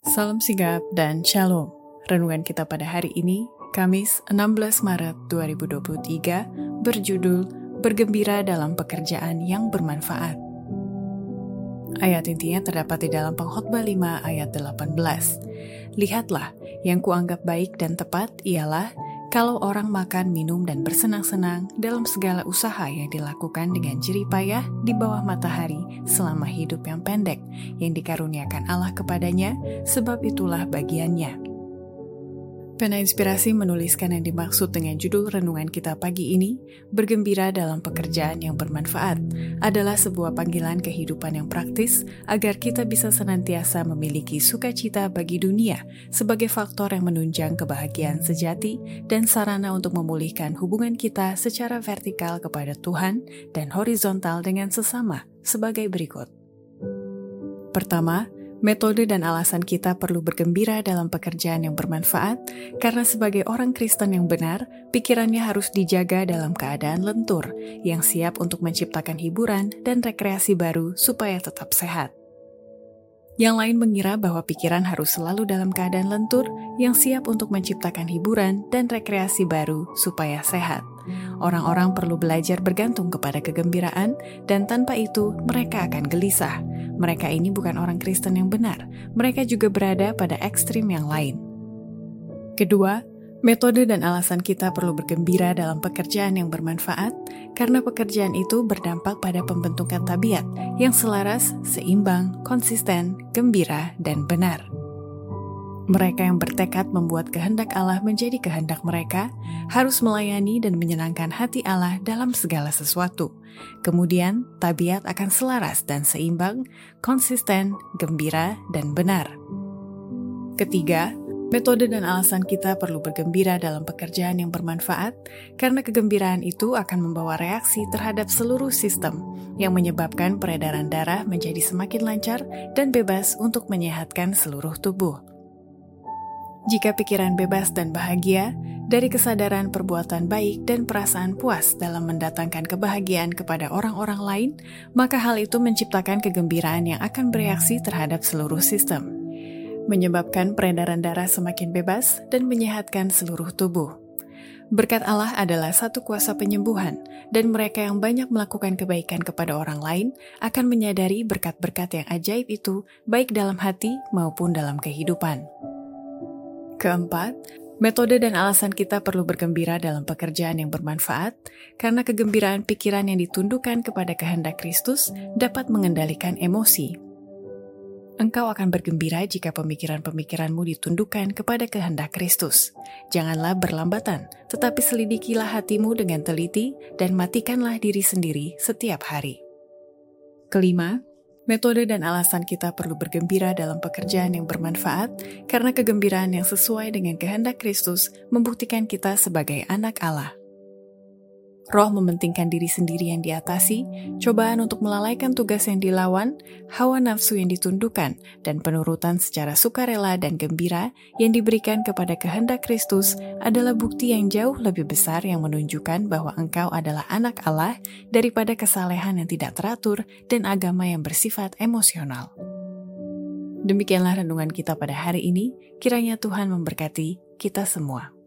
Salam sigap dan shalom. Renungan kita pada hari ini, Kamis 16 Maret 2023, berjudul Bergembira dalam Pekerjaan yang Bermanfaat. Ayat intinya terdapat di dalam pengkhotbah 5 ayat 18. Lihatlah, yang kuanggap baik dan tepat ialah kalau orang makan, minum, dan bersenang-senang dalam segala usaha yang dilakukan dengan jerih payah di bawah matahari selama hidup yang pendek yang dikaruniakan Allah kepadanya, sebab itulah bagiannya. Pena Inspirasi menuliskan yang dimaksud dengan judul renungan kita pagi ini, bergembira dalam pekerjaan yang bermanfaat, adalah sebuah panggilan kehidupan yang praktis agar kita bisa senantiasa memiliki sukacita bagi dunia sebagai faktor yang menunjang kebahagiaan sejati dan sarana untuk memulihkan hubungan kita secara vertikal kepada Tuhan dan horizontal dengan sesama sebagai berikut. Pertama, Metode dan alasan kita perlu bergembira dalam pekerjaan yang bermanfaat, karena sebagai orang Kristen yang benar, pikirannya harus dijaga dalam keadaan lentur, yang siap untuk menciptakan hiburan dan rekreasi baru supaya tetap sehat. Yang lain mengira bahwa pikiran harus selalu dalam keadaan lentur, yang siap untuk menciptakan hiburan dan rekreasi baru supaya sehat. Orang-orang perlu belajar bergantung kepada kegembiraan, dan tanpa itu mereka akan gelisah. Mereka ini bukan orang Kristen yang benar, mereka juga berada pada ekstrim yang lain. Kedua, Metode dan alasan kita perlu bergembira dalam pekerjaan yang bermanfaat, karena pekerjaan itu berdampak pada pembentukan tabiat yang selaras, seimbang, konsisten, gembira, dan benar. Mereka yang bertekad membuat kehendak Allah menjadi kehendak mereka harus melayani dan menyenangkan hati Allah dalam segala sesuatu. Kemudian, tabiat akan selaras dan seimbang, konsisten, gembira, dan benar. Ketiga, Metode dan alasan kita perlu bergembira dalam pekerjaan yang bermanfaat, karena kegembiraan itu akan membawa reaksi terhadap seluruh sistem, yang menyebabkan peredaran darah menjadi semakin lancar dan bebas untuk menyehatkan seluruh tubuh. Jika pikiran bebas dan bahagia, dari kesadaran perbuatan baik dan perasaan puas dalam mendatangkan kebahagiaan kepada orang-orang lain, maka hal itu menciptakan kegembiraan yang akan bereaksi terhadap seluruh sistem menyebabkan peredaran darah semakin bebas dan menyehatkan seluruh tubuh. Berkat Allah adalah satu kuasa penyembuhan, dan mereka yang banyak melakukan kebaikan kepada orang lain akan menyadari berkat-berkat yang ajaib itu, baik dalam hati maupun dalam kehidupan. Keempat, metode dan alasan kita perlu bergembira dalam pekerjaan yang bermanfaat, karena kegembiraan pikiran yang ditundukkan kepada kehendak Kristus dapat mengendalikan emosi, Engkau akan bergembira jika pemikiran-pemikiranmu ditundukkan kepada kehendak Kristus. Janganlah berlambatan, tetapi selidikilah hatimu dengan teliti dan matikanlah diri sendiri setiap hari. Kelima, metode dan alasan kita perlu bergembira dalam pekerjaan yang bermanfaat karena kegembiraan yang sesuai dengan kehendak Kristus membuktikan kita sebagai anak Allah. Roh mementingkan diri sendiri yang diatasi, cobaan untuk melalaikan tugas yang dilawan, hawa nafsu yang ditundukkan, dan penurutan secara sukarela dan gembira yang diberikan kepada kehendak Kristus adalah bukti yang jauh lebih besar yang menunjukkan bahwa engkau adalah anak Allah daripada kesalehan yang tidak teratur dan agama yang bersifat emosional. Demikianlah renungan kita pada hari ini. Kiranya Tuhan memberkati kita semua.